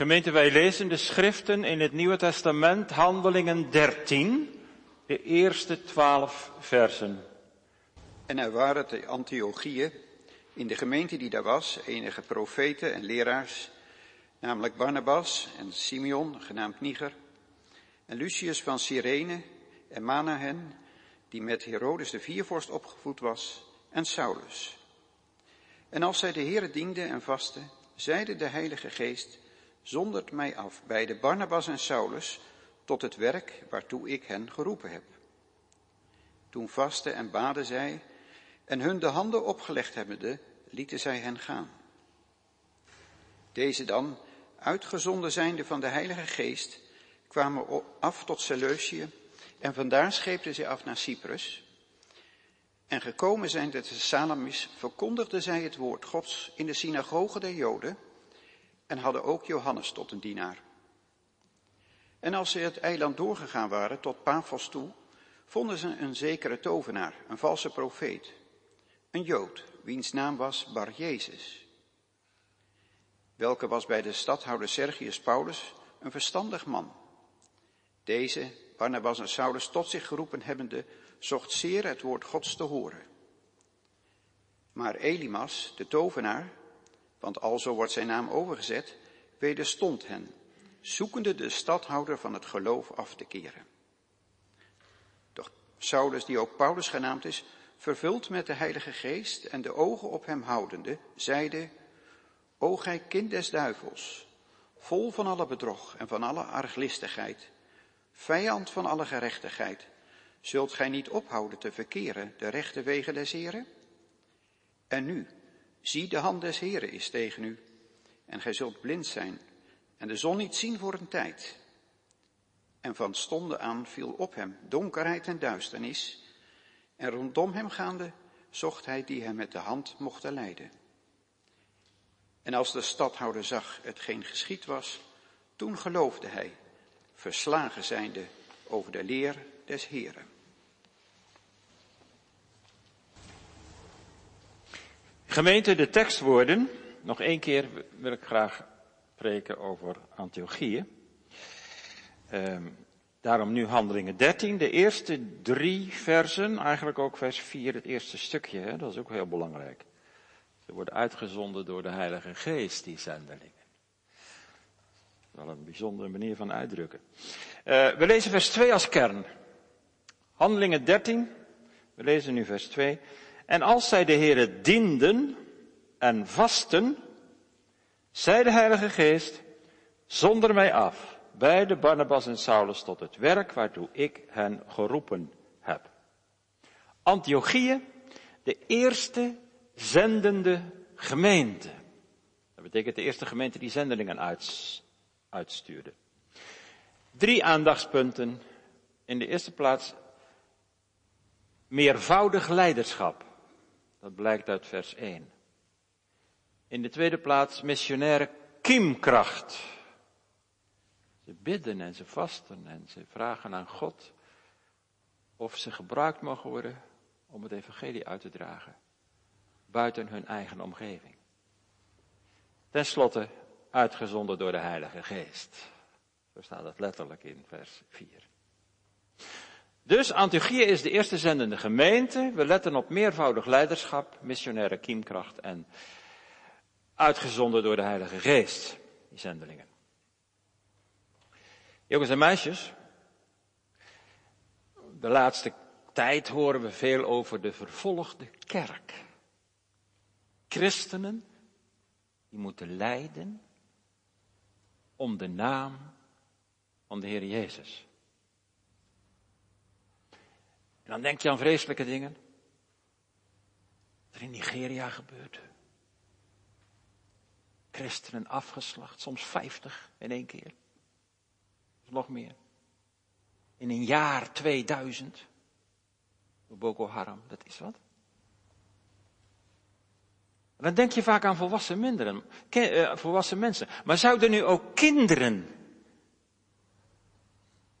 Gemeente, wij lezen de schriften in het Nieuwe Testament, Handelingen 13, de eerste twaalf versen. En er waren te Antiochieën, in de gemeente die daar was, enige profeten en leraars, namelijk Barnabas en Simeon, genaamd Niger, en Lucius van Cyrene en Manahen, die met Herodes de viervorst opgevoed was, en Saulus. En als zij de Heere dienden en vasten, zeide de Heilige Geest, zondert mij af bij de Barnabas en Saulus tot het werk waartoe ik hen geroepen heb. Toen vasten en baden zij, en hun de handen opgelegd hebbende, lieten zij hen gaan. Deze dan, uitgezonden zijnde van de Heilige Geest, kwamen af tot Seleucië en vandaar scheepten zij af naar Cyprus. En gekomen zijn de Salamis, verkondigden zij het woord Gods in de synagoge der Joden en hadden ook Johannes tot een dienaar. En als ze het eiland doorgegaan waren tot Paphos toe, vonden ze een zekere tovenaar, een valse profeet, een Jood, wiens naam was Bar Jezus. Welke was bij de stadhouder Sergius Paulus een verstandig man. Deze, Barnabas en Saulus tot zich geroepen hebbende, zocht zeer het woord Gods te horen. Maar Elimas, de tovenaar, want alzo wordt zijn naam overgezet, wederstond hen, zoekende de stadhouder van het geloof af te keren. Doch Saulus, die ook Paulus genaamd is, vervuld met de Heilige Geest en de ogen op hem houdende, zeide, O gij kind des duivels, vol van alle bedrog en van alle arglistigheid, vijand van alle gerechtigheid, zult gij niet ophouden te verkeren de rechte wegen des Heren? En nu, zie de hand des Heren is tegen u, en gij zult blind zijn en de zon niet zien voor een tijd. En van stonden aan viel op hem donkerheid en duisternis, en rondom hem gaande zocht hij die hem met de hand mocht leiden. En als de stadhouder zag hetgeen geschied was, toen geloofde hij, verslagen zijnde over de leer des Heren. Gemeente, de tekstwoorden. Nog één keer wil ik graag spreken over Antiochieën. Um, daarom nu handelingen 13, de eerste drie versen, eigenlijk ook vers 4, het eerste stukje, hè, dat is ook heel belangrijk. Ze worden uitgezonden door de Heilige Geest, die zendelingen. Wel een bijzondere manier van uitdrukken. Uh, we lezen vers 2 als kern. Handelingen 13, we lezen nu vers 2. En als zij de Heere dienden en vasten, zei de Heilige Geest, zonder mij af, bij de Barnabas en Saulus tot het werk waartoe ik hen geroepen heb. Antiochieën, de eerste zendende gemeente. Dat betekent de eerste gemeente die zendelingen uitstuurde. Drie aandachtspunten. In de eerste plaats meervoudig leiderschap. Dat blijkt uit vers 1. In de tweede plaats missionaire kiemkracht. Ze bidden en ze vasten en ze vragen aan God of ze gebruikt mogen worden om het evangelie uit te dragen. Buiten hun eigen omgeving. Ten slotte uitgezonden door de Heilige Geest. Zo staat het letterlijk in vers 4. Dus Antiochieën is de eerste zendende gemeente. We letten op meervoudig leiderschap, missionaire kiemkracht en uitgezonden door de Heilige Geest, die zendelingen. Jongens en meisjes, de laatste tijd horen we veel over de vervolgde kerk. Christenen die moeten lijden om de naam van de Heer Jezus. En dan denk je aan vreselijke dingen. Wat er in Nigeria gebeurt. Christenen afgeslacht, soms vijftig in één keer. Nog meer. In een jaar 2000. Door Boko Haram, dat is wat. Dan denk je vaak aan volwassen, minderen, eh, volwassen mensen. Maar zouden nu ook kinderen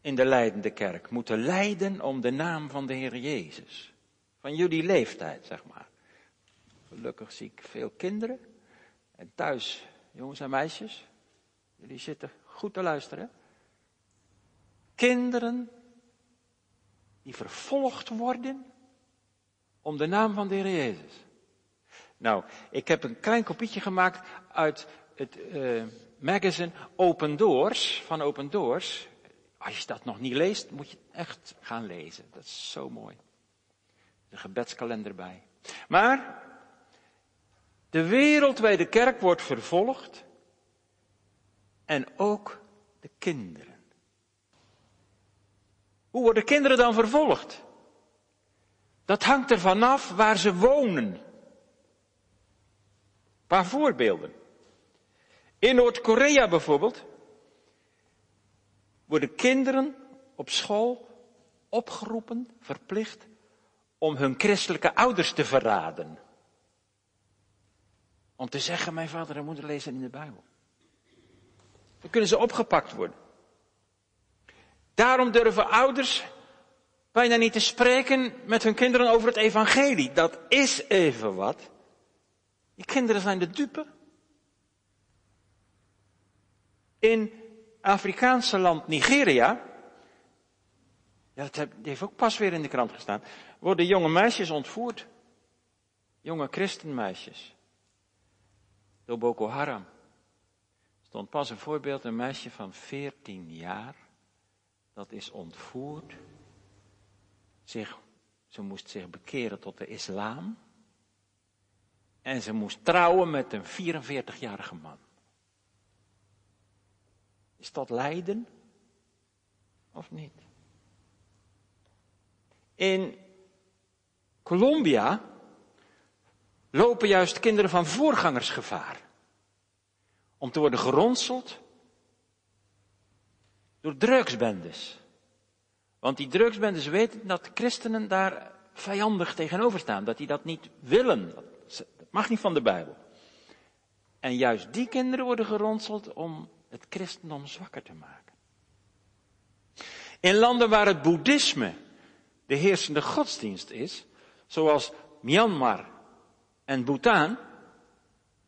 in de leidende kerk moeten lijden om de naam van de Heer Jezus. Van jullie leeftijd, zeg maar. Gelukkig zie ik veel kinderen. En thuis, jongens en meisjes, Jullie zitten goed te luisteren. Kinderen die vervolgd worden om de naam van de Heer Jezus. Nou, ik heb een klein kopietje gemaakt uit het uh, magazine Open Doors, van Open Doors. Als je dat nog niet leest, moet je het echt gaan lezen. Dat is zo mooi. De gebedskalender bij. Maar, de wereldwijde kerk wordt vervolgd. En ook de kinderen. Hoe worden kinderen dan vervolgd? Dat hangt er vanaf waar ze wonen. Een paar voorbeelden. In Noord-Korea bijvoorbeeld worden kinderen op school opgeroepen, verplicht, om hun christelijke ouders te verraden. Om te zeggen, mijn vader en moeder lezen in de Bijbel. Dan kunnen ze opgepakt worden. Daarom durven ouders bijna niet te spreken met hun kinderen over het evangelie. Dat is even wat. Die kinderen zijn de dupe. In Afrikaanse land Nigeria, dat heeft ook pas weer in de krant gestaan, worden jonge meisjes ontvoerd. Jonge christenmeisjes. Door Boko Haram. Stond pas een voorbeeld, een meisje van 14 jaar. Dat is ontvoerd. Zich, ze moest zich bekeren tot de islam. En ze moest trouwen met een 44-jarige man. Is dat lijden? Of niet? In Colombia lopen juist kinderen van voorgangers gevaar. Om te worden geronseld door drugsbendes. Want die drugsbendes weten dat christenen daar vijandig tegenover staan. Dat die dat niet willen. Dat mag niet van de Bijbel. En juist die kinderen worden geronseld om het christendom zwakker te maken. In landen waar het boeddhisme de heersende godsdienst is, zoals Myanmar en Bhutan,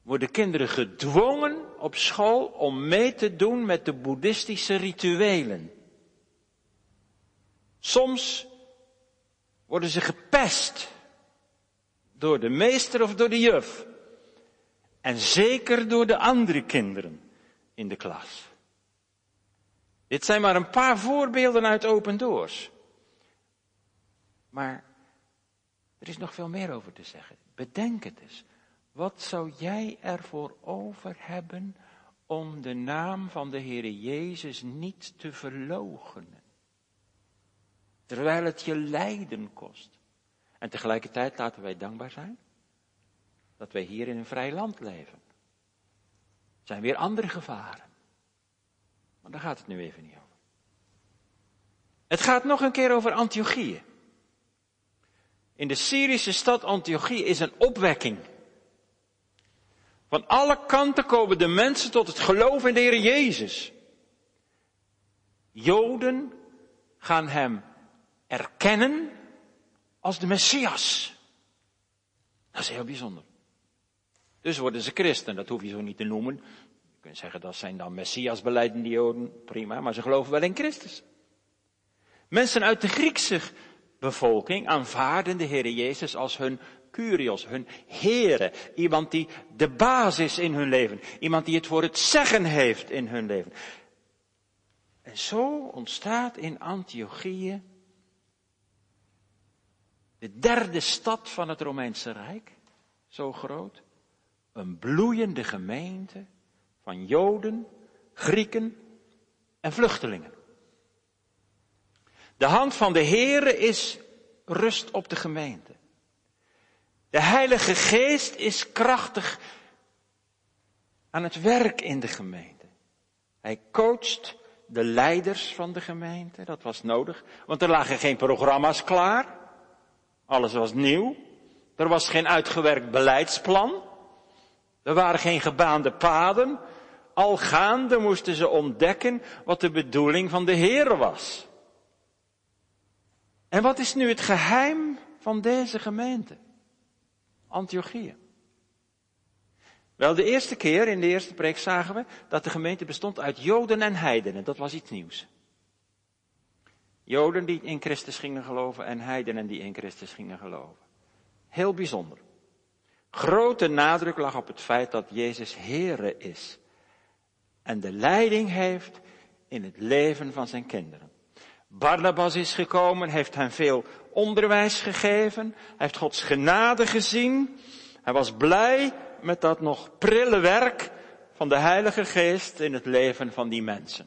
worden kinderen gedwongen op school om mee te doen met de boeddhistische rituelen. Soms worden ze gepest door de meester of door de juf. En zeker door de andere kinderen in de klas. Dit zijn maar een paar voorbeelden uit Open Doors. Maar er is nog veel meer over te zeggen. Bedenk het eens. Wat zou jij ervoor over hebben om de naam van de Heere Jezus niet te verloochenen? Terwijl het je lijden kost. En tegelijkertijd laten wij dankbaar zijn dat wij hier in een vrij land leven zijn weer andere gevaren. Maar daar gaat het nu even niet over. Het gaat nog een keer over Antiochieën. In de Syrische stad Antiochie is een opwekking. Van alle kanten komen de mensen tot het geloof in de Heer Jezus. Joden gaan hem erkennen als de Messias. Dat is heel bijzonder. Dus worden ze christen, dat hoef je zo niet te noemen. Je kunt zeggen dat zijn dan Messias beleidende Joden, prima, maar ze geloven wel in Christus. Mensen uit de Griekse bevolking aanvaarden de Heer Jezus als hun Curios, hun Heere. Iemand die de basis in hun leven, iemand die het voor het zeggen heeft in hun leven. En zo ontstaat in Antiochië de derde stad van het Romeinse Rijk, zo groot, een bloeiende gemeente van Joden, Grieken en vluchtelingen. De hand van de Heere is rust op de gemeente. De Heilige Geest is krachtig aan het werk in de gemeente. Hij coacht de leiders van de gemeente, dat was nodig, want er lagen geen programma's klaar. Alles was nieuw. Er was geen uitgewerkt beleidsplan. Er waren geen gebaande paden. Al gaande moesten ze ontdekken wat de bedoeling van de Heer was. En wat is nu het geheim van deze gemeente? Antiochieën. Wel, de eerste keer in de eerste preek zagen we dat de gemeente bestond uit Joden en heidenen. Dat was iets nieuws. Joden die in Christus gingen geloven en heidenen die in Christus gingen geloven. Heel bijzonder. Grote nadruk lag op het feit dat Jezus Heere is. En de leiding heeft in het leven van zijn kinderen. Barnabas is gekomen, heeft hen veel onderwijs gegeven, heeft Gods genade gezien. Hij was blij met dat nog prille werk van de Heilige Geest in het leven van die mensen.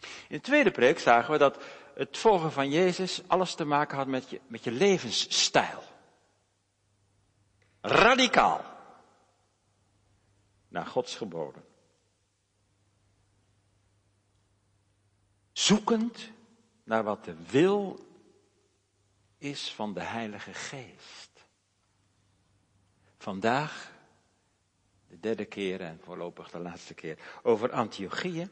In de tweede preek zagen we dat het volgen van Jezus alles te maken had met je, met je levensstijl. Radicaal. Naar Gods geboden. Zoekend naar wat de wil is van de Heilige Geest. Vandaag, de derde keer en voorlopig de laatste keer, over Antiochieën,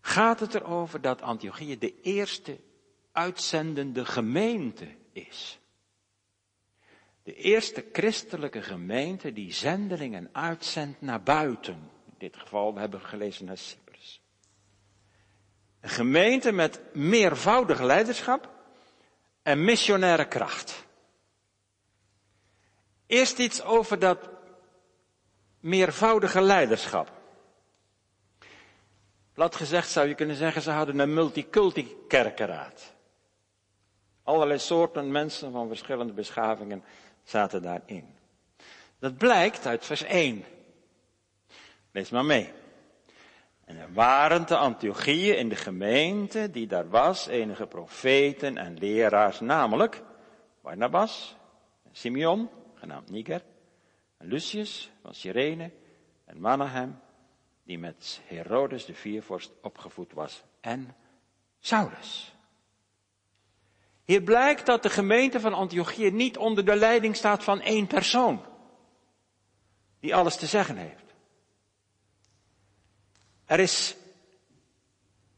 gaat het erover dat Antiochieën de eerste uitzendende gemeente is. De eerste christelijke gemeente die zendelingen uitzendt naar buiten. In dit geval, we hebben gelezen naar Cyprus. Een gemeente met meervoudig leiderschap en missionaire kracht. Eerst iets over dat meervoudige leiderschap. Plat gezegd zou je kunnen zeggen, ze hadden een multiculti kerkenraad. Allerlei soorten mensen van verschillende beschavingen zaten daarin. Dat blijkt uit vers 1. Lees maar mee. En er waren te Antiochieën in de gemeente die daar was enige profeten en leraars, namelijk Barnabas, Simeon, genaamd Niger, Lucius van Cyrene en Manahem, die met Herodes de viervorst opgevoed was, en Saulus. Hier blijkt dat de gemeente van Antiochië niet onder de leiding staat van één persoon, die alles te zeggen heeft. Er is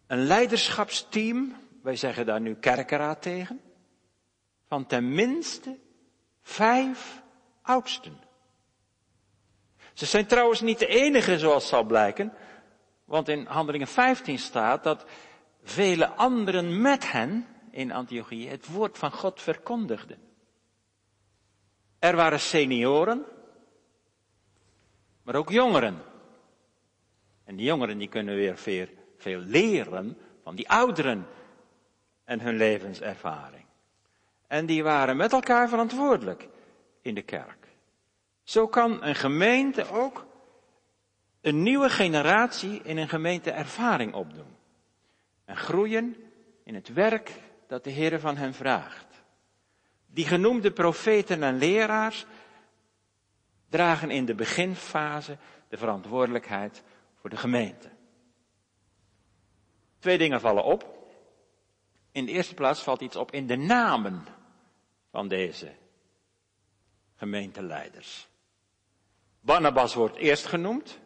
een leiderschapsteam, wij zeggen daar nu kerkenraad tegen, van tenminste vijf oudsten. Ze zijn trouwens niet de enige zoals zal blijken, want in Handelingen 15 staat dat vele anderen met hen in Antiochië het woord van God verkondigden. Er waren senioren, maar ook jongeren. En die jongeren die kunnen weer veel, veel leren van die ouderen en hun levenservaring. En die waren met elkaar verantwoordelijk in de kerk. Zo kan een gemeente ook een nieuwe generatie in een gemeente ervaring opdoen. En groeien in het werk dat de Heer van hen vraagt. Die genoemde profeten en leraars dragen in de beginfase de verantwoordelijkheid voor de gemeente. Twee dingen vallen op. In de eerste plaats valt iets op in de namen van deze gemeenteleiders. Barnabas wordt eerst genoemd.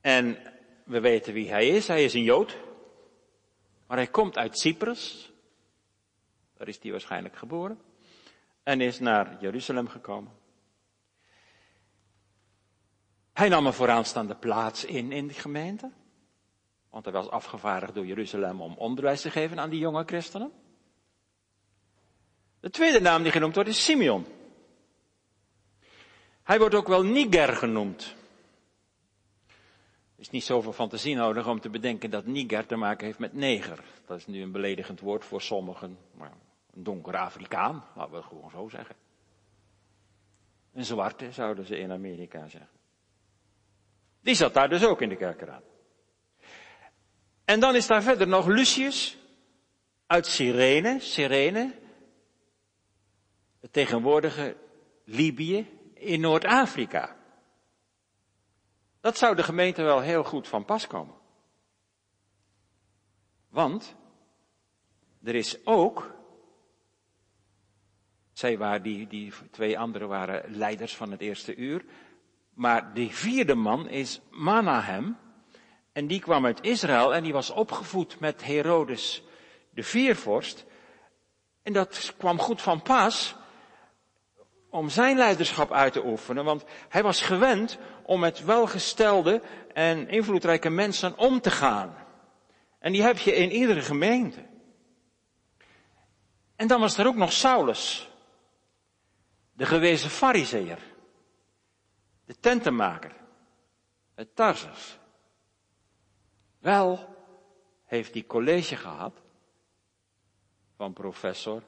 En we weten wie hij is. Hij is een Jood. Maar hij komt uit Cyprus. Daar is hij waarschijnlijk geboren. En is naar Jeruzalem gekomen. Hij nam een vooraanstaande plaats in in de gemeente. Want hij was afgevaardigd door Jeruzalem om onderwijs te geven aan die jonge christenen. De tweede naam die genoemd wordt is Simeon. Hij wordt ook wel Niger genoemd. Is niet zoveel fantasie nodig om te bedenken dat Niger te maken heeft met neger. Dat is nu een beledigend woord voor sommigen. Maar een donkere Afrikaan, laten we het gewoon zo zeggen. Een zwarte zouden ze in Amerika zeggen. Die zat daar dus ook in de kerkraad. En dan is daar verder nog Lucius uit Cyrene, Cyrene, het tegenwoordige Libië in Noord-Afrika. Dat zou de gemeente wel heel goed van pas komen. Want er is ook, zij waren die, die twee anderen waren leiders van het eerste uur, maar die vierde man is Manahem. En die kwam uit Israël en die was opgevoed met Herodes de viervorst. En dat kwam goed van pas, om zijn leiderschap uit te oefenen, want hij was gewend om met welgestelde en invloedrijke mensen om te gaan. En die heb je in iedere gemeente. En dan was er ook nog Saulus, de gewezen fariseer, de tentenmaker, het Tarsus. Wel heeft hij college gehad van professor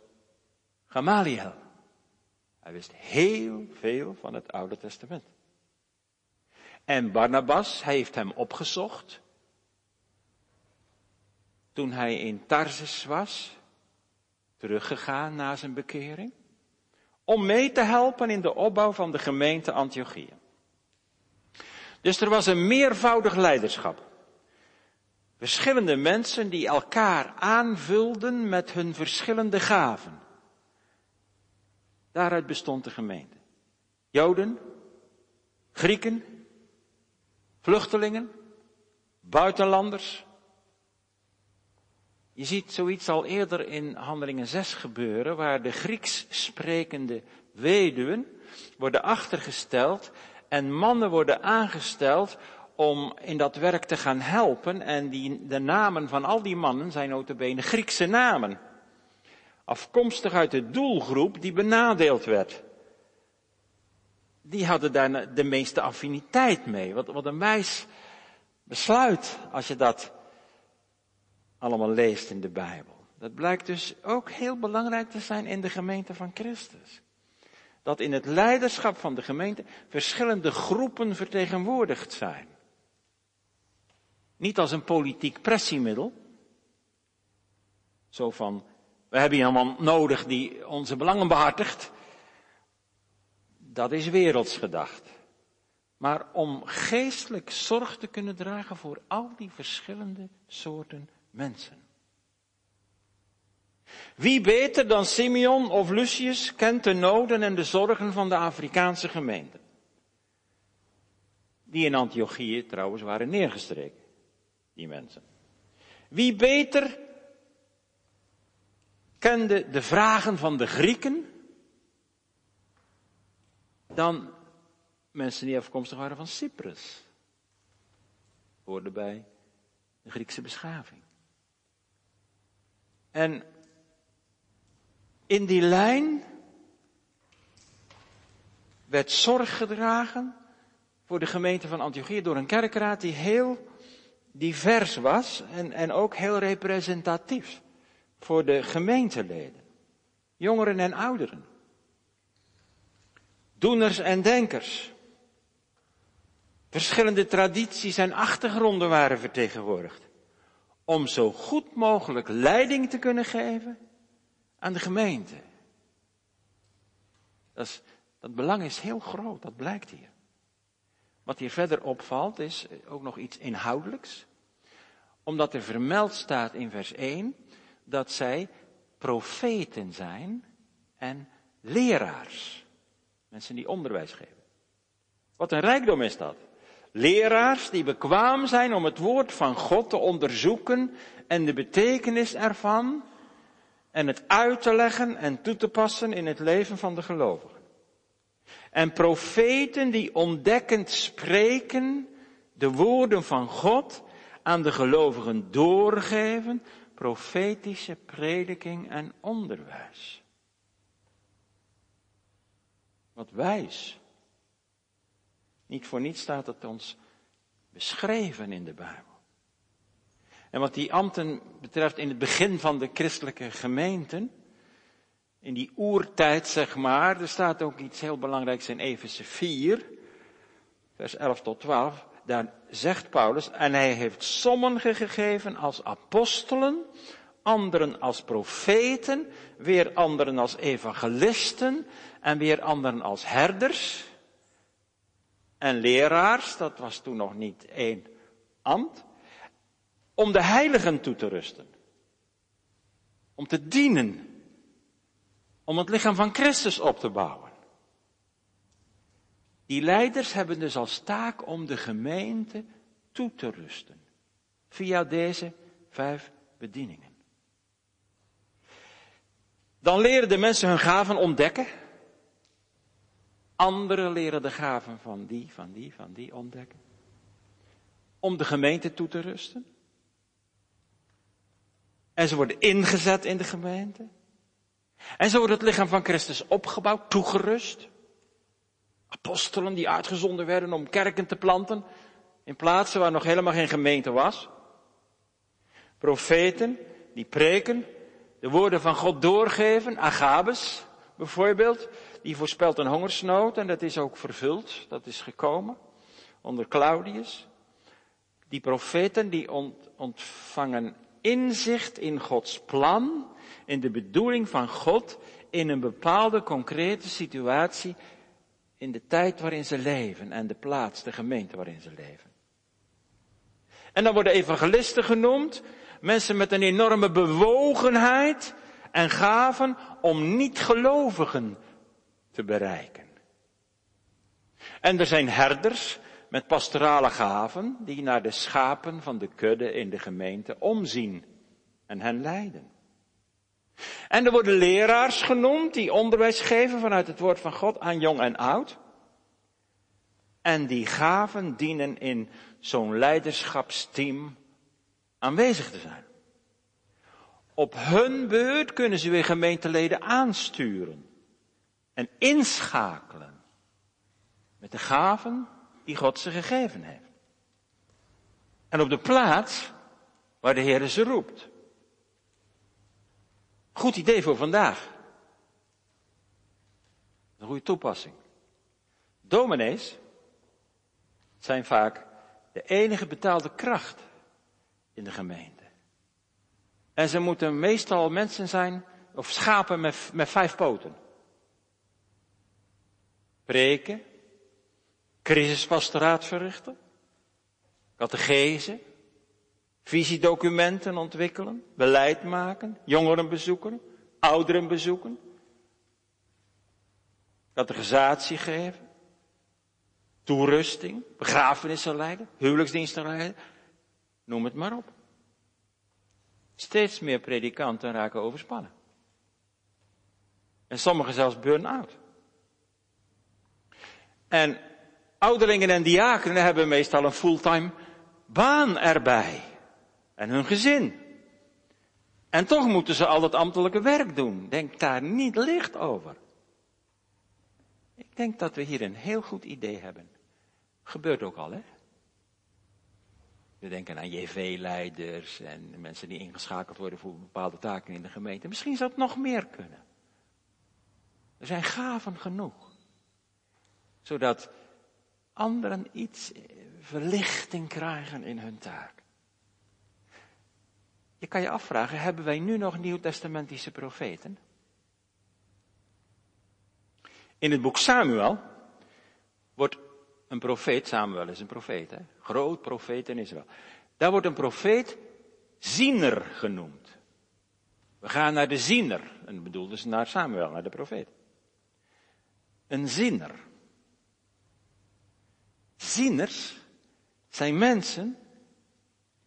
Gamaliel. Hij wist heel veel van het Oude Testament. En Barnabas heeft hem opgezocht toen hij in Tarsus was, teruggegaan na zijn bekering, om mee te helpen in de opbouw van de gemeente Antiochië. Dus er was een meervoudig leiderschap. Verschillende mensen die elkaar aanvulden met hun verschillende gaven. Daaruit bestond de gemeente. Joden, Grieken, vluchtelingen, buitenlanders. Je ziet zoiets al eerder in Handelingen 6 gebeuren, waar de Grieks sprekende weduwen worden achtergesteld en mannen worden aangesteld om in dat werk te gaan helpen. En die, de namen van al die mannen zijn notabene Griekse namen. Afkomstig uit de doelgroep die benadeeld werd. Die hadden daar de meeste affiniteit mee. Wat, wat een wijs besluit als je dat allemaal leest in de Bijbel. Dat blijkt dus ook heel belangrijk te zijn in de gemeente van Christus. Dat in het leiderschap van de gemeente verschillende groepen vertegenwoordigd zijn. Niet als een politiek pressiemiddel. Zo van, we hebben iemand nodig die onze belangen behartigt. Dat is werelds gedacht. Maar om geestelijk zorg te kunnen dragen voor al die verschillende soorten mensen. Wie beter dan Simeon of Lucius kent de noden en de zorgen van de Afrikaanse gemeente? Die in Antiochië trouwens waren neergestreken die mensen. Wie beter kende de vragen van de Grieken dan mensen die afkomstig waren van Cyprus? Hoorden bij de Griekse beschaving. En in die lijn werd zorg gedragen voor de gemeente van Antiochië door een kerkraad die heel divers was en, en ook heel representatief voor de gemeenteleden. Jongeren en ouderen. Doeners en denkers. Verschillende tradities en achtergronden waren vertegenwoordigd. Om zo goed mogelijk leiding te kunnen geven aan de gemeente. Dat, is, dat belang is heel groot, dat blijkt hier. Wat hier verder opvalt is ook nog iets inhoudelijks omdat er vermeld staat in vers 1 dat zij profeten zijn en leraars. Mensen die onderwijs geven. Wat een rijkdom is dat. Leraars die bekwaam zijn om het woord van God te onderzoeken en de betekenis ervan en het uit te leggen en toe te passen in het leven van de gelovigen. En profeten die ontdekkend spreken de woorden van God aan de gelovigen doorgeven, profetische prediking en onderwijs. Wat wijs. Niet voor niets staat het ons beschreven in de Bijbel. En wat die ambten betreft in het begin van de christelijke gemeenten, in die oertijd zeg maar, er staat ook iets heel belangrijks in Efeze 4, vers 11 tot 12 daar zegt Paulus, en hij heeft sommigen gegeven als apostelen, anderen als profeten, weer anderen als evangelisten en weer anderen als herders en leraars, dat was toen nog niet één ambt, om de heiligen toe te rusten, om te dienen, om het lichaam van Christus op te bouwen. Die leiders hebben dus als taak om de gemeente toe te rusten. Via deze vijf bedieningen. Dan leren de mensen hun gaven ontdekken. Anderen leren de gaven van die, van die, van die ontdekken. Om de gemeente toe te rusten. En ze worden ingezet in de gemeente. En zo wordt het lichaam van Christus opgebouwd, toegerust. Apostelen die uitgezonden werden om kerken te planten in plaatsen waar nog helemaal geen gemeente was. Profeten die preken, de woorden van God doorgeven. Agabes bijvoorbeeld, die voorspelt een hongersnood en dat is ook vervuld, dat is gekomen onder Claudius. Die profeten die ontvangen inzicht in Gods plan, in de bedoeling van God, in een bepaalde concrete situatie, in de tijd waarin ze leven en de plaats, de gemeente waarin ze leven. En dan worden evangelisten genoemd, mensen met een enorme bewogenheid en gaven om niet-gelovigen te bereiken. En er zijn herders met pastorale gaven die naar de schapen van de kudde in de gemeente omzien en hen leiden. En er worden leraars genoemd die onderwijs geven vanuit het woord van God aan jong en oud. En die gaven dienen in zo'n leiderschapsteam aanwezig te zijn. Op hun beurt kunnen ze weer gemeenteleden aansturen en inschakelen met de gaven die God ze gegeven heeft. En op de plaats waar de Heer ze roept. Goed idee voor vandaag. Een goede toepassing. Dominees zijn vaak de enige betaalde kracht in de gemeente. En ze moeten meestal mensen zijn, of schapen met, met vijf poten. Preken, crisispastoraat verrichten, catechese, visiedocumenten ontwikkelen, beleid maken, jongeren bezoeken, ouderen bezoeken, catechisatie geven, toerusting, begrafenissen leiden, huwelijksdiensten leiden, noem het maar op. Steeds meer predikanten raken overspannen. En sommigen zelfs burn-out. En ouderlingen en diakenen hebben meestal een fulltime baan erbij. En hun gezin. En toch moeten ze al dat ambtelijke werk doen. Denk daar niet licht over. Ik denk dat we hier een heel goed idee hebben. Gebeurt ook al, hè? We denken aan JV-leiders en mensen die ingeschakeld worden voor bepaalde taken in de gemeente. Misschien zou het nog meer kunnen. Er zijn gaven genoeg. Zodat anderen iets verlichting krijgen in hun taak. Je kan je afvragen, hebben wij nu nog nieuwtestamentische profeten? In het boek Samuel wordt een profeet, Samuel is een profeet, hè? groot profeet in Israël. Daar wordt een profeet ziener genoemd. We gaan naar de ziener, en bedoel dus naar Samuel, naar de profeet. Een ziener. Zieners zijn mensen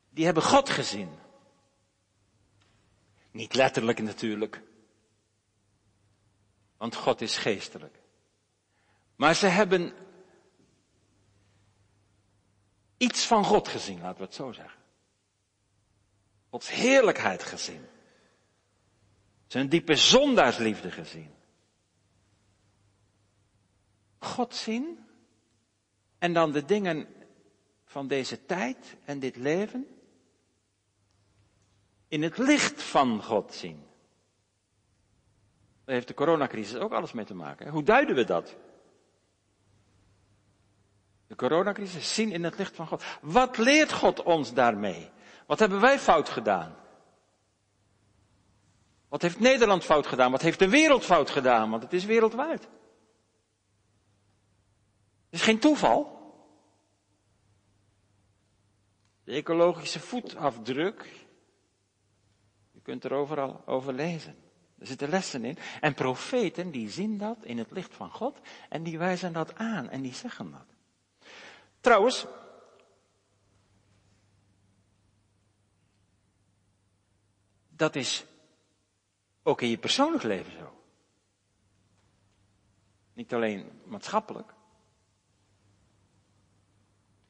die hebben God gezien. Niet letterlijk natuurlijk. Want God is geestelijk. Maar ze hebben iets van God gezien, laten we het zo zeggen. Gods heerlijkheid gezien. Zijn diepe zondaarsliefde gezien. God zien en dan de dingen van deze tijd en dit leven in het licht van God zien. Daar heeft de coronacrisis ook alles mee te maken. Hoe duiden we dat? De coronacrisis zien in het licht van God. Wat leert God ons daarmee? Wat hebben wij fout gedaan? Wat heeft Nederland fout gedaan? Wat heeft de wereld fout gedaan? Want het is wereldwijd. Het is geen toeval. De ecologische voetafdruk. Kunt er overal over lezen. Er zitten lessen in. En profeten die zien dat in het licht van God en die wijzen dat aan en die zeggen dat. Trouwens, dat is ook in je persoonlijk leven zo. Niet alleen maatschappelijk.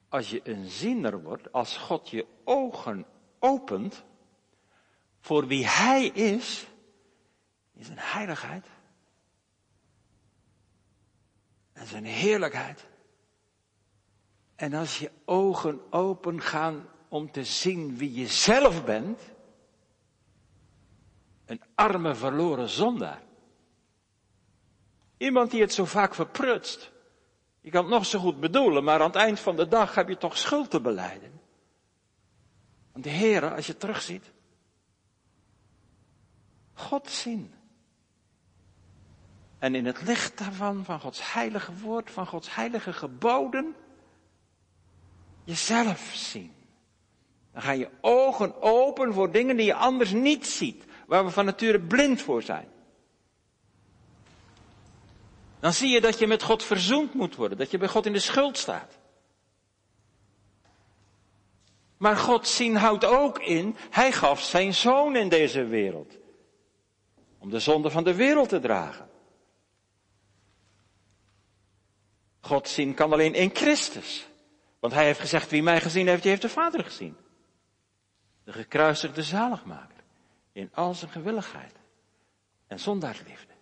Als je een ziener wordt, als God je ogen opent voor wie Hij is, is een heiligheid en zijn heerlijkheid. En als je ogen open gaan om te zien wie je zelf bent, een arme verloren zondaar. Iemand die het zo vaak verprutst. Je kan het nog zo goed bedoelen, maar aan het eind van de dag heb je toch schuld te beleiden. Want de Heer, als je terugziet, God zien. En in het licht daarvan, van Gods heilige woord, van Gods heilige geboden, jezelf zien. Dan gaan je ogen open voor dingen die je anders niet ziet, waar we van nature blind voor zijn. Dan zie je dat je met God verzoend moet worden, dat je bij God in de schuld staat. Maar God zien houdt ook in, Hij gaf zijn zoon in deze wereld. Om de zonde van de wereld te dragen. God zien kan alleen in Christus. Want hij heeft gezegd, wie mij gezien heeft, die heeft de Vader gezien. De gekruisigde zaligmaker. In al zijn gewilligheid. En zondaarsliefde.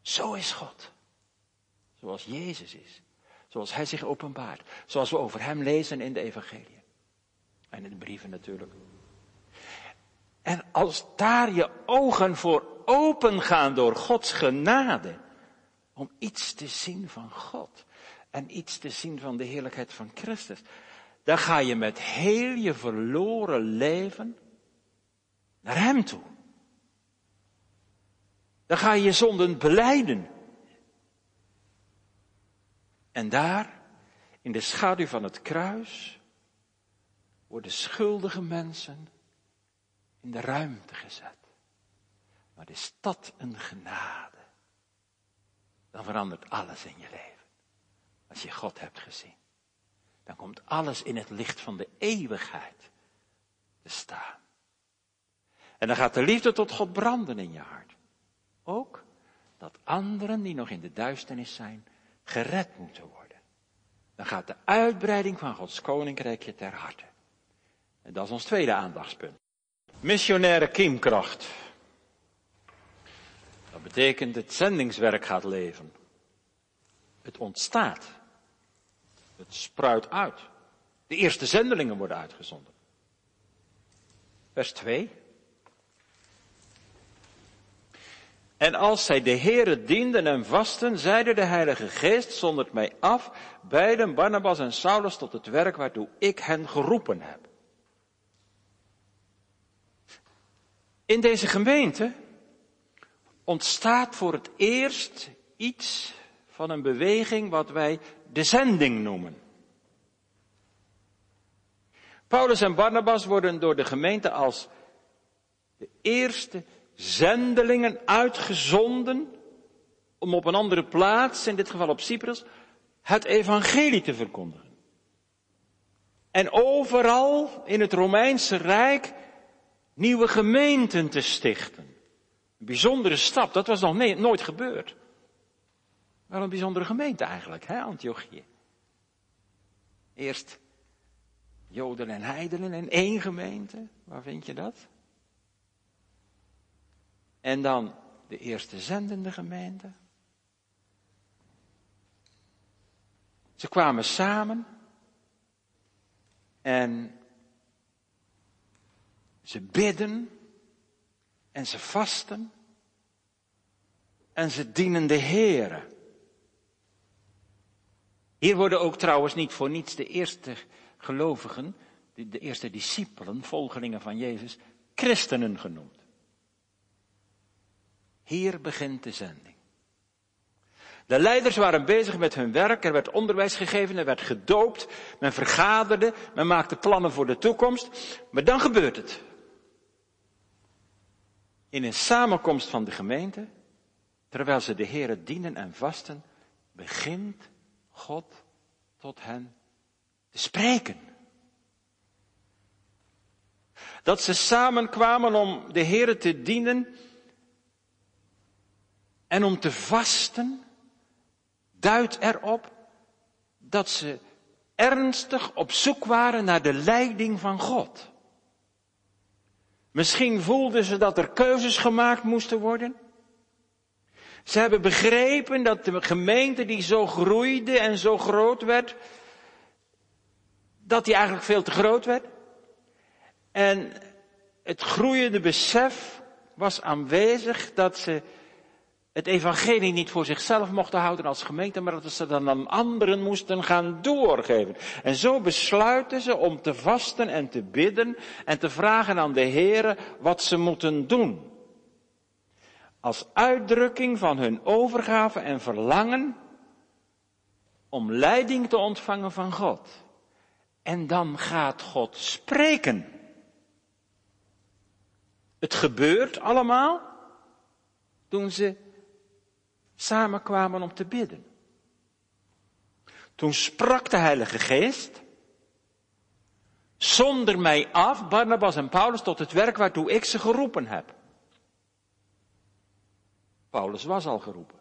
Zo is God. Zoals Jezus is. Zoals hij zich openbaart. Zoals we over hem lezen in de evangelie. En in de brieven natuurlijk. En als daar je ogen voor open gaan door Gods genade. Om iets te zien van God. En iets te zien van de heerlijkheid van Christus. Dan ga je met heel je verloren leven naar Hem toe. Dan ga je je zonden beleiden. En daar, in de schaduw van het kruis, worden schuldige mensen in de ruimte gezet. Maar is dat een genade? Dan verandert alles in je leven. Als je God hebt gezien. Dan komt alles in het licht van de eeuwigheid te staan. En dan gaat de liefde tot God branden in je hart. Ook dat anderen die nog in de duisternis zijn, gered moeten worden. Dan gaat de uitbreiding van Gods koninkrijk je ter harte. En dat is ons tweede aandachtspunt. Missionaire kiemkracht. Dat betekent het zendingswerk gaat leven. Het ontstaat. Het spruit uit. De eerste zendelingen worden uitgezonden. Vers 2. En als zij de Heere dienden en vasten, zeide de Heilige Geest, zondert mij af, beiden Barnabas en Saulus tot het werk waartoe ik hen geroepen heb. In deze gemeente ontstaat voor het eerst iets van een beweging wat wij de zending noemen. Paulus en Barnabas worden door de gemeente als de eerste zendelingen uitgezonden om op een andere plaats, in dit geval op Cyprus, het evangelie te verkondigen. En overal in het Romeinse Rijk nieuwe gemeenten te stichten. Een bijzondere stap, dat was nog nooit gebeurd. Wel een bijzondere gemeente eigenlijk, hè, Antiochië. Eerst Joden en Heidenen in één gemeente. Waar vind je dat? En dan de eerste zendende gemeente. Ze kwamen samen en ze bidden en ze vasten en ze dienen de Heere. Hier worden ook trouwens niet voor niets de eerste gelovigen, de eerste discipelen, volgelingen van Jezus, christenen genoemd. Hier begint de zending. De leiders waren bezig met hun werk, er werd onderwijs gegeven, er werd gedoopt, men vergaderde, men maakte plannen voor de toekomst, maar dan gebeurt het. In een samenkomst van de gemeente, terwijl ze de Heeren dienen en vasten, begint God tot hen te spreken. Dat ze samenkwamen om de Heeren te dienen en om te vasten, duidt erop dat ze ernstig op zoek waren naar de leiding van God. Misschien voelden ze dat er keuzes gemaakt moesten worden. Ze hebben begrepen dat de gemeente die zo groeide en zo groot werd, dat die eigenlijk veel te groot werd. En het groeiende besef was aanwezig dat ze het evangelie niet voor zichzelf mochten houden als gemeente, maar dat ze dan aan anderen moesten gaan doorgeven. En zo besluiten ze om te vasten en te bidden en te vragen aan de Heere wat ze moeten doen. Als uitdrukking van hun overgave en verlangen om leiding te ontvangen van God. En dan gaat God spreken. Het gebeurt allemaal toen ze samenkwamen om te bidden. Toen sprak de Heilige Geest, zonder mij af, Barnabas en Paulus, tot het werk waartoe ik ze geroepen heb. Paulus was al geroepen,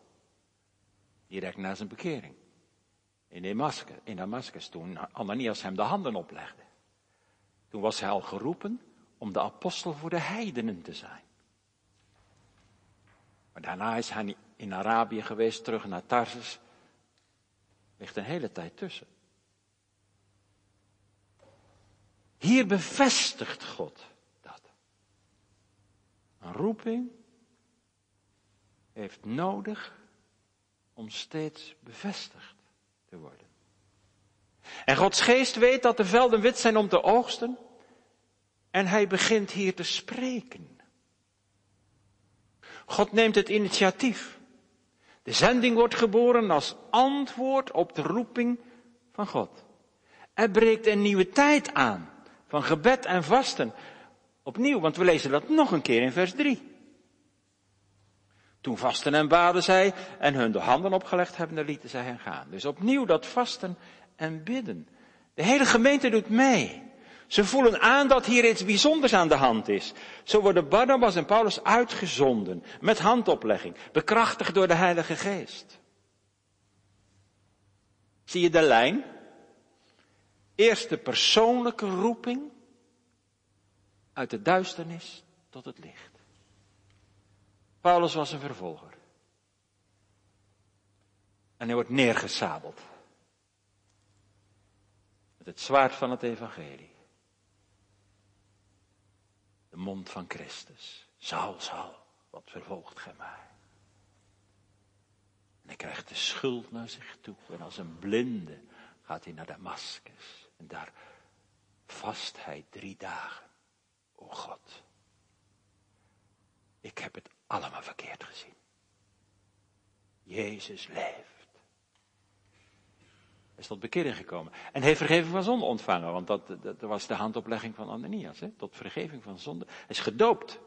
direct na zijn bekering. In Damascus, in Damascus toen Ananias hem de handen oplegde. Toen was hij al geroepen om de apostel voor de heidenen te zijn. Maar daarna is hij in Arabië geweest, terug naar Tarsus. Ligt een hele tijd tussen. Hier bevestigt God dat. Een roeping heeft nodig om steeds bevestigd te worden. En Gods geest weet dat de velden wit zijn om te oogsten. En hij begint hier te spreken. God neemt het initiatief. De zending wordt geboren als antwoord op de roeping van God. Er breekt een nieuwe tijd aan van gebed en vasten. Opnieuw, want we lezen dat nog een keer in vers 3. Toen vasten en baden zij en hun de handen opgelegd hebben, lieten zij hen gaan. Dus opnieuw dat vasten en bidden. De hele gemeente doet mee. Ze voelen aan dat hier iets bijzonders aan de hand is. Zo worden Barnabas en Paulus uitgezonden met handoplegging, bekrachtigd door de Heilige Geest. Zie je de lijn? Eerst de persoonlijke roeping uit de duisternis tot het licht. Paulus was een vervolger. En hij wordt neergesabeld. Met het zwaard van het evangelie de van Christus. Saul, Saul, wat vervolgt gij mij? En hij krijgt de schuld naar zich toe. En als een blinde gaat hij naar Damascus. En daar vast hij drie dagen. O God, ik heb het allemaal verkeerd gezien. Jezus leeft is tot bekering gekomen. En heeft vergeving van zonde ontvangen, want dat, dat, was de handoplegging van Ananias, hè, tot vergeving van zonde. Hij is gedoopt.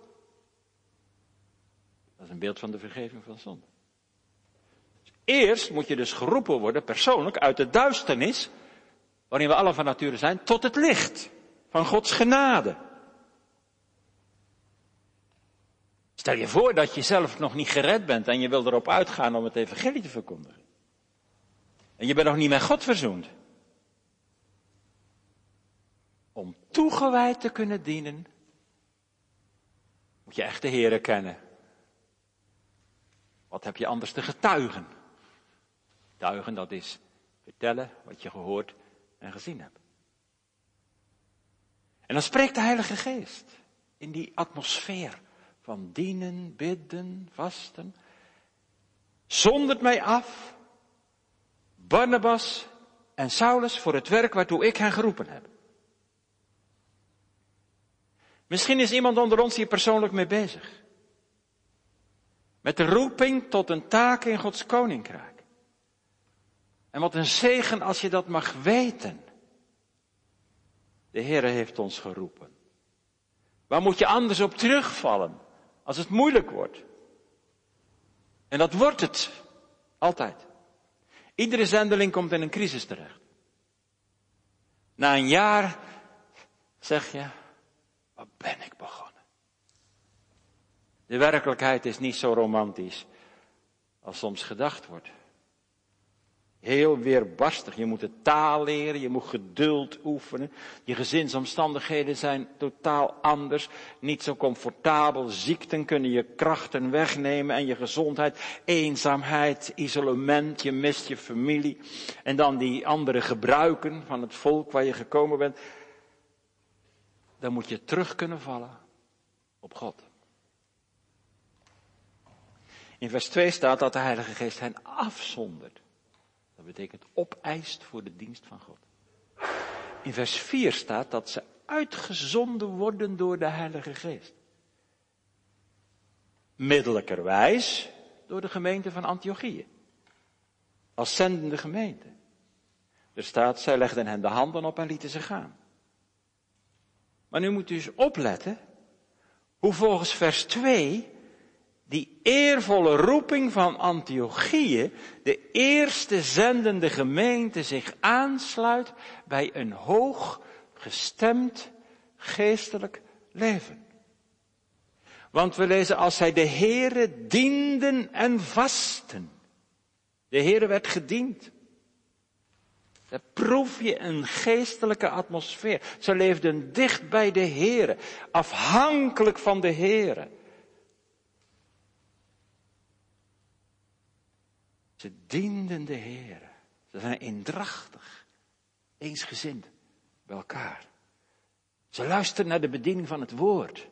Dat is een beeld van de vergeving van zonde. Dus eerst moet je dus geroepen worden, persoonlijk, uit de duisternis, waarin we alle van nature zijn, tot het licht van Gods genade. Stel je voor dat je zelf nog niet gered bent en je wil erop uitgaan om het evangelie te verkondigen. En je bent nog niet met God verzoend. Om toegewijd te kunnen dienen, moet je echt de kennen. Wat heb je anders te getuigen? Getuigen, dat is vertellen wat je gehoord en gezien hebt. En dan spreekt de Heilige Geest in die atmosfeer van dienen, bidden, vasten. Zondert mij af Barnabas en Saulus voor het werk waartoe ik hen geroepen heb. Misschien is iemand onder ons hier persoonlijk mee bezig. Met de roeping tot een taak in Gods koninkrijk. En wat een zegen als je dat mag weten. De Heere heeft ons geroepen. Waar moet je anders op terugvallen als het moeilijk wordt? En dat wordt het altijd. Iedere zendeling komt in een crisis terecht. Na een jaar zeg je, wat ben ik begonnen? De werkelijkheid is niet zo romantisch als soms gedacht wordt. Heel weerbarstig. Je moet de taal leren, je moet geduld oefenen. Je gezinsomstandigheden zijn totaal anders, niet zo comfortabel. Ziekten kunnen je krachten wegnemen en je gezondheid. Eenzaamheid, isolement, je mist je familie. En dan die andere gebruiken van het volk waar je gekomen bent. Dan moet je terug kunnen vallen op God. In vers 2 staat dat de Heilige Geest hen afzondert. Betekent opeist voor de dienst van God. In vers 4 staat dat ze uitgezonden worden door de Heilige Geest. Middelijkerwijs door de gemeente van Antiochië. Als zendende gemeente. Er staat, zij legden hen de handen op en lieten ze gaan. Maar nu moet u eens opletten hoe volgens vers 2 die eervolle roeping van Antiochieën, de eerste zendende gemeente, zich aansluit bij een hoog gestemd geestelijk leven. Want we lezen als zij de Heere dienden en vasten. De Heere werd gediend. Daar proef je een geestelijke atmosfeer. Ze leefden dicht bij de Heere, afhankelijk van de Heere. Ze dienden de Heer. Ze zijn eendrachtig, eensgezind bij elkaar. Ze luisteren naar de bediening van het woord.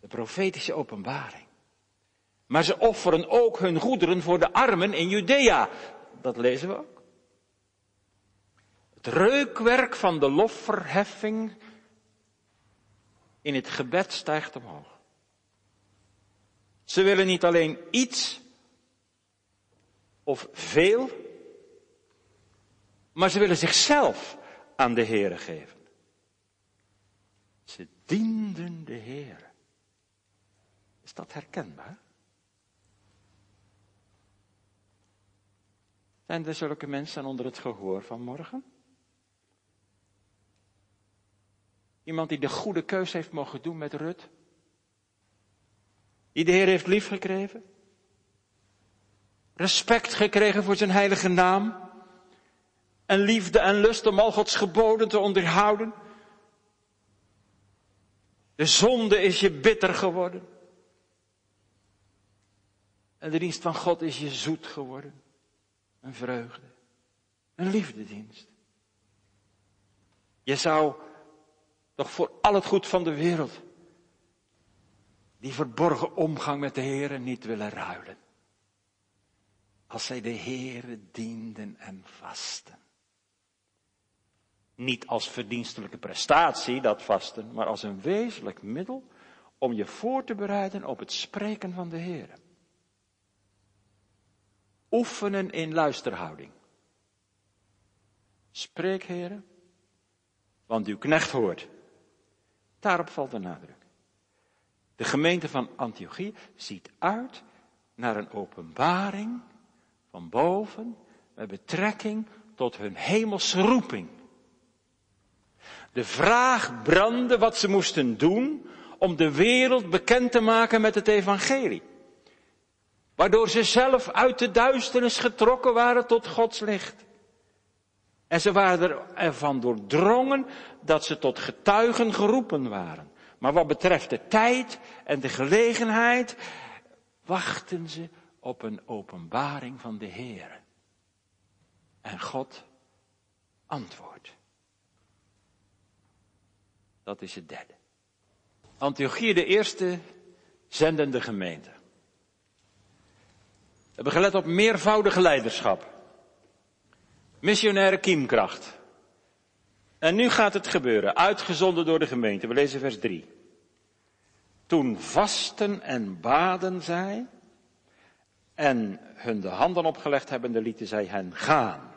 De profetische openbaring. Maar ze offeren ook hun goederen voor de armen in Judea. Dat lezen we ook. Het reukwerk van de lofverheffing in het gebed stijgt omhoog. Ze willen niet alleen iets of veel, maar ze willen zichzelf aan de Heere geven. Ze dienden de Heer. Is dat herkenbaar? Zijn er zulke mensen onder het gehoor van morgen? Iemand die de goede keus heeft mogen doen met Rut? Die de Heer heeft liefgekregen? Respect gekregen voor zijn heilige naam. En liefde en lust om al Gods geboden te onderhouden. De zonde is je bitter geworden. En de dienst van God is je zoet geworden. Een vreugde. Een liefdedienst. Je zou toch voor al het goed van de wereld die verborgen omgang met de Heer niet willen ruilen als zij de Heere dienden en vasten. Niet als verdienstelijke prestatie, dat vasten, maar als een wezenlijk middel om je voor te bereiden op het spreken van de Heere. Oefenen in luisterhouding. Spreek, Heere, want uw knecht hoort. Daarop valt de nadruk. De gemeente van Antiochie ziet uit naar een openbaring van boven met betrekking tot hun hemelse roeping. De vraag brandde wat ze moesten doen om de wereld bekend te maken met het evangelie. Waardoor ze zelf uit de duisternis getrokken waren tot Gods licht. En ze waren ervan doordrongen dat ze tot getuigen geroepen waren. Maar wat betreft de tijd en de gelegenheid, wachten ze op een openbaring van de Heer. En God antwoordt. Dat is het derde. Antiochie, de eerste zendende gemeente. We hebben gelet op meervoudige leiderschap. Missionaire kiemkracht. En nu gaat het gebeuren, uitgezonden door de gemeente. We lezen vers 3. Toen vasten en baden zij en hun de handen opgelegd hebbende lieten zij hen gaan.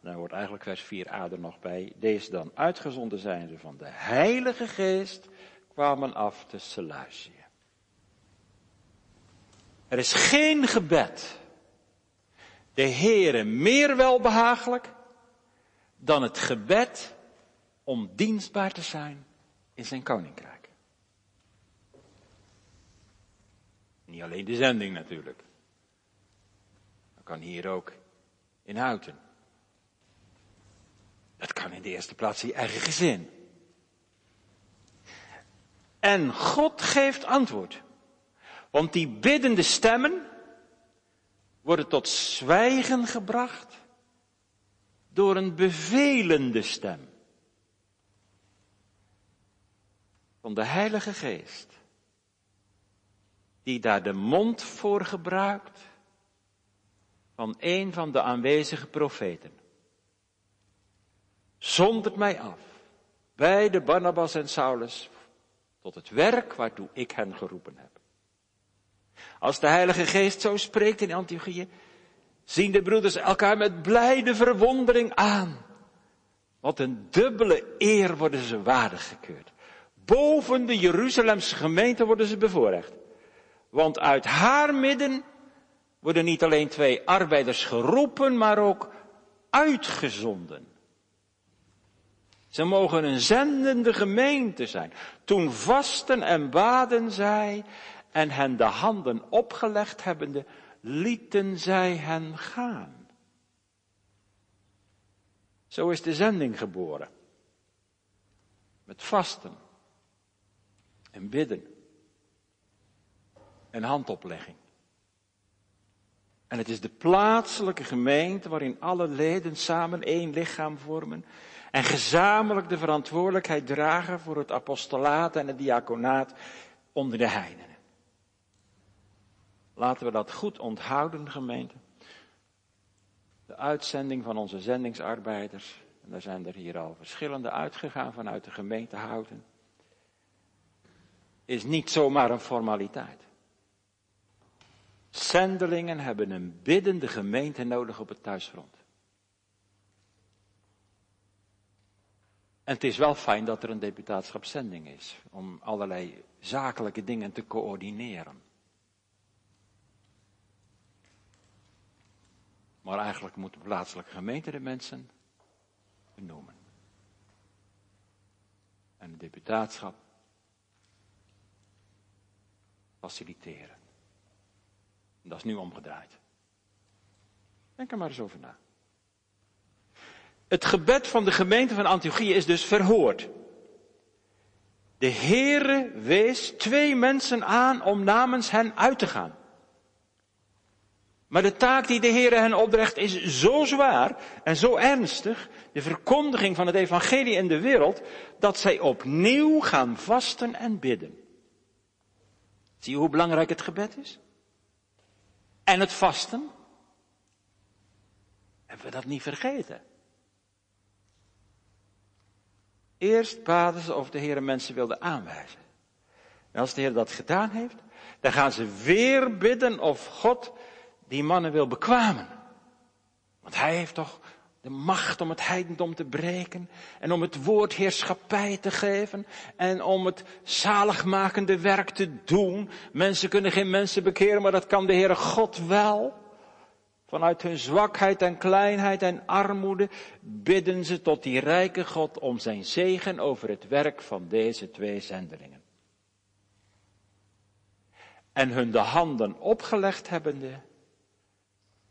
Daar wordt eigenlijk vers 4a er nog bij. Deze dan uitgezonden zijn ze van de Heilige Geest kwamen af te Seleucië. Er is geen gebed de Heere meer welbehagelijk dan het gebed om dienstbaar te zijn in zijn koninkrijk. Niet alleen de zending natuurlijk kan hier ook in Houten. Dat kan in de eerste plaats je eigen gezin. En God geeft antwoord. Want die biddende stemmen worden tot zwijgen gebracht door een bevelende stem. Van de Heilige Geest. Die daar de mond voor gebruikt van een van de aanwezige profeten. Zondert mij af bij de Barnabas en Saulus tot het werk waartoe ik hen geroepen heb. Als de Heilige Geest zo spreekt in Antiochië, zien de broeders elkaar met blijde verwondering aan. Wat een dubbele eer worden ze waardig gekeurd. Boven de Jeruzalemse gemeente worden ze bevoorrecht. Want uit haar midden worden niet alleen twee arbeiders geroepen, maar ook uitgezonden. Ze mogen een zendende gemeente zijn. Toen vasten en baden zij en hen de handen opgelegd hebbende, lieten zij hen gaan. Zo is de zending geboren. Met vasten en bidden en handoplegging. En het is de plaatselijke gemeente waarin alle leden samen één lichaam vormen en gezamenlijk de verantwoordelijkheid dragen voor het apostolaat en het diaconaat onder de heidenen. Laten we dat goed onthouden, gemeente. De uitzending van onze zendingsarbeiders, en daar zijn er hier al verschillende uitgegaan vanuit de gemeente Houten, is niet zomaar een formaliteit. Zendelingen hebben een biddende gemeente nodig op het thuisfront. En het is wel fijn dat er een deputaatschapszending is, om allerlei zakelijke dingen te coördineren. Maar eigenlijk moet de plaatselijke gemeente de mensen benoemen. En het deputaatschap faciliteren. Dat is nu omgedraaid. Denk er maar eens over na. Het gebed van de gemeente van Antiochië is dus verhoord. De Heere wees twee mensen aan om namens hen uit te gaan. Maar de taak die de Heere hen opdracht is zo zwaar en zo ernstig, de verkondiging van het evangelie in de wereld, dat zij opnieuw gaan vasten en bidden. Zie je hoe belangrijk het gebed is? En het vasten? Hebben we dat niet vergeten? Eerst baden ze of de Heer mensen wilde aanwijzen. En als de Heer dat gedaan heeft, dan gaan ze weer bidden of God die mannen wil bekwamen. Want hij heeft toch de macht om het heidendom te breken en om het woord heerschappij te geven en om het zaligmakende werk te doen. Mensen kunnen geen mensen bekeren, maar dat kan de Heere God wel. Vanuit hun zwakheid en kleinheid en armoede bidden ze tot die rijke God om zijn zegen over het werk van deze twee zendelingen. En hun de handen opgelegd hebbende,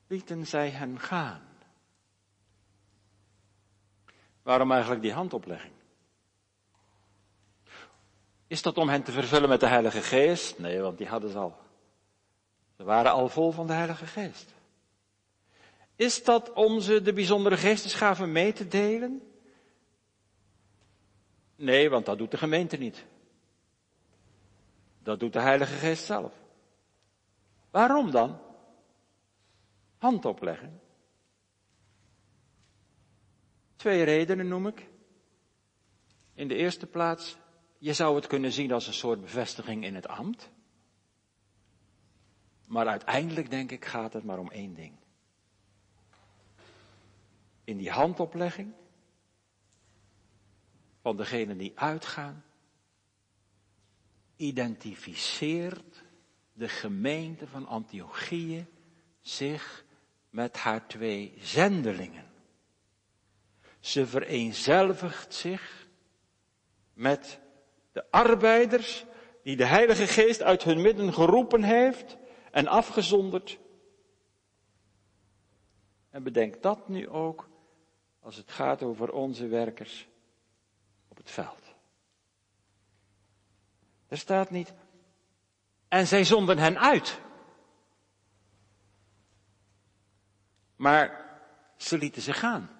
lieten zij hen gaan. Waarom eigenlijk die handoplegging? Is dat om hen te vervullen met de Heilige Geest? Nee, want die hadden ze al. Ze waren al vol van de Heilige Geest. Is dat om ze de bijzondere geestesgaven mee te delen? Nee, want dat doet de gemeente niet. Dat doet de Heilige Geest zelf. Waarom dan? Hand opleggen. Twee redenen noem ik. In de eerste plaats, je zou het kunnen zien als een soort bevestiging in het ambt. Maar uiteindelijk denk ik gaat het maar om één ding. In die handoplegging van degenen die uitgaan, identificeert de gemeente van Antiochië zich met haar twee zendelingen. Ze vereenzelvigt zich met de arbeiders die de Heilige Geest uit hun midden geroepen heeft en afgezonderd. En bedenk dat nu ook als het gaat over onze werkers op het veld. Er staat niet, en zij zonden hen uit. Maar ze lieten ze gaan.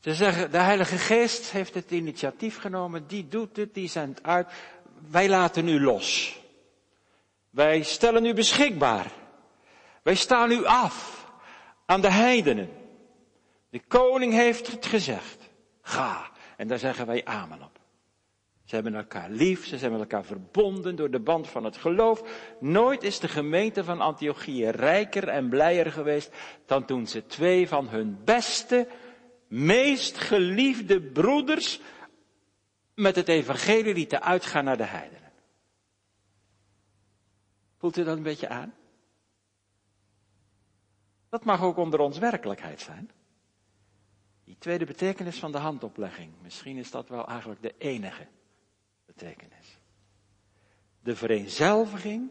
Ze zeggen, de Heilige Geest heeft het initiatief genomen, die doet het, die zendt uit. Wij laten u los. Wij stellen u beschikbaar. Wij staan u af aan de heidenen. De koning heeft het gezegd. Ga. En daar zeggen wij amen op. Ze hebben elkaar lief, ze zijn met elkaar verbonden door de band van het geloof. Nooit is de gemeente van Antiochië rijker en blijer geweest dan toen ze twee van hun beste, meest geliefde broeders met het evangelie lieten uitgaan naar de heidenen. Voelt u dat een beetje aan? Dat mag ook onder ons werkelijkheid zijn. Die tweede betekenis van de handoplegging. Misschien is dat wel eigenlijk de enige betekenis. De vereenzelviging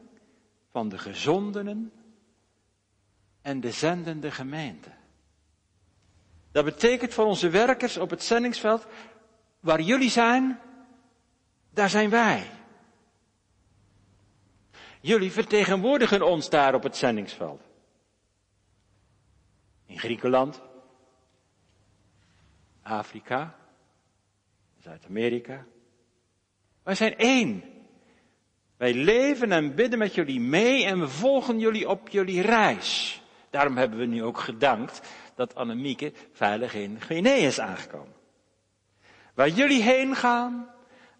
van de gezondenen en de zendende gemeente. Dat betekent voor onze werkers op het zendingsveld, waar jullie zijn, daar zijn wij. Jullie vertegenwoordigen ons daar op het zendingsveld. In Griekenland, Afrika, Zuid-Amerika, wij zijn één. Wij leven en bidden met jullie mee en we volgen jullie op jullie reis. Daarom hebben we nu ook gedankt dat Annemieke veilig in Guinea is aangekomen. Waar jullie heen gaan,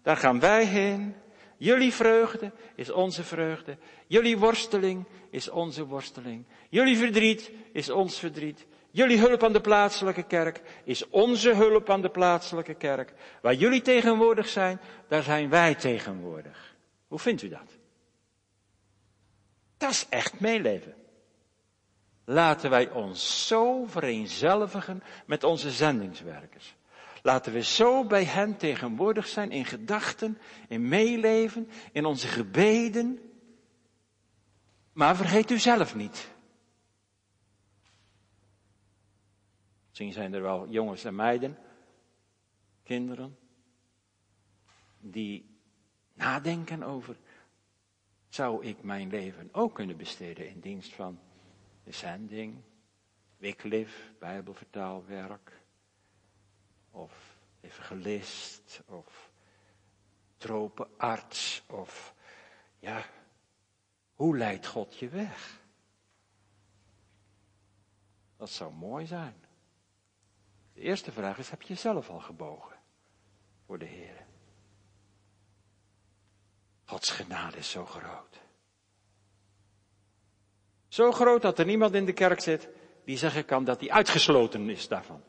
daar gaan wij heen. Jullie vreugde is onze vreugde. Jullie worsteling is onze worsteling. Jullie verdriet is ons verdriet. Jullie hulp aan de plaatselijke kerk is onze hulp aan de plaatselijke kerk. Waar jullie tegenwoordig zijn, daar zijn wij tegenwoordig. Hoe vindt u dat? Dat is echt meeleven. Laten wij ons zo vereenzelvigen met onze zendingswerkers. Laten we zo bij hen tegenwoordig zijn in gedachten, in meeleven, in onze gebeden. Maar vergeet u zelf niet. Misschien zijn er wel jongens en meiden, kinderen, die nadenken over, zou ik mijn leven ook kunnen besteden in dienst van de zending, bijbelvertaalwerk, of evangelist, of tropenarts, of ja, hoe leidt God je weg? Dat zou mooi zijn. De eerste vraag is, heb je jezelf al gebogen voor de Heer? Gods genade is zo groot. Zo groot dat er niemand in de kerk zit die zeggen kan dat hij uitgesloten is daarvan.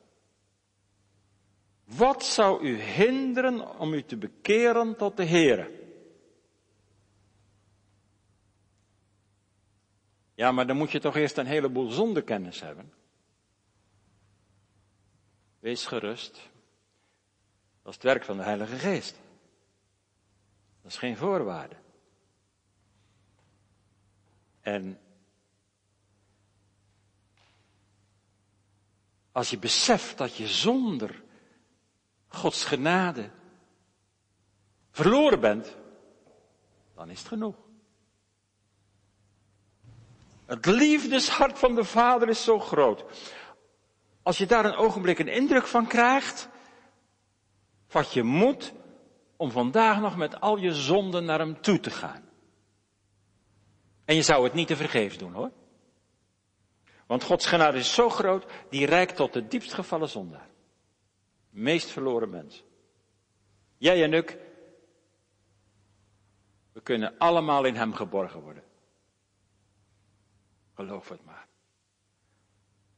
Wat zou u hinderen om u te bekeren tot de Heer? Ja, maar dan moet je toch eerst een heleboel zondekennis hebben. Wees gerust. Dat is het werk van de Heilige Geest. Dat is geen voorwaarde. En als je beseft dat je zonder Gods genade verloren bent, dan is het genoeg. Het liefdeshart van de Vader is zo groot. Als je daar een ogenblik een indruk van krijgt, vat je moed om vandaag nog met al je zonden naar hem toe te gaan. En je zou het niet te vergeefs doen hoor. Want Gods genade is zo groot, die reikt tot de diepst gevallen zondaar. Meest verloren mens. Jij en ik, we kunnen allemaal in hem geborgen worden. Geloof het maar.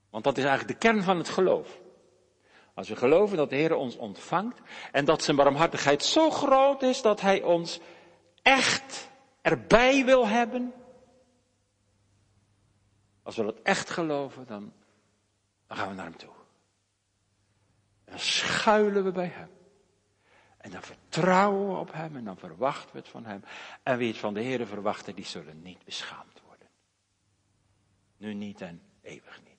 Want dat is eigenlijk de kern van het geloof. Als we geloven dat de Heer ons ontvangt en dat zijn barmhartigheid zo groot is dat Hij ons echt erbij wil hebben. Als we dat echt geloven, dan, dan gaan we naar Hem toe. Dan schuilen we bij Hem. En dan vertrouwen we op Hem en dan verwachten we het van Hem. En wie het van de Heer verwachten, die zullen niet beschaamd nu niet en eeuwig niet.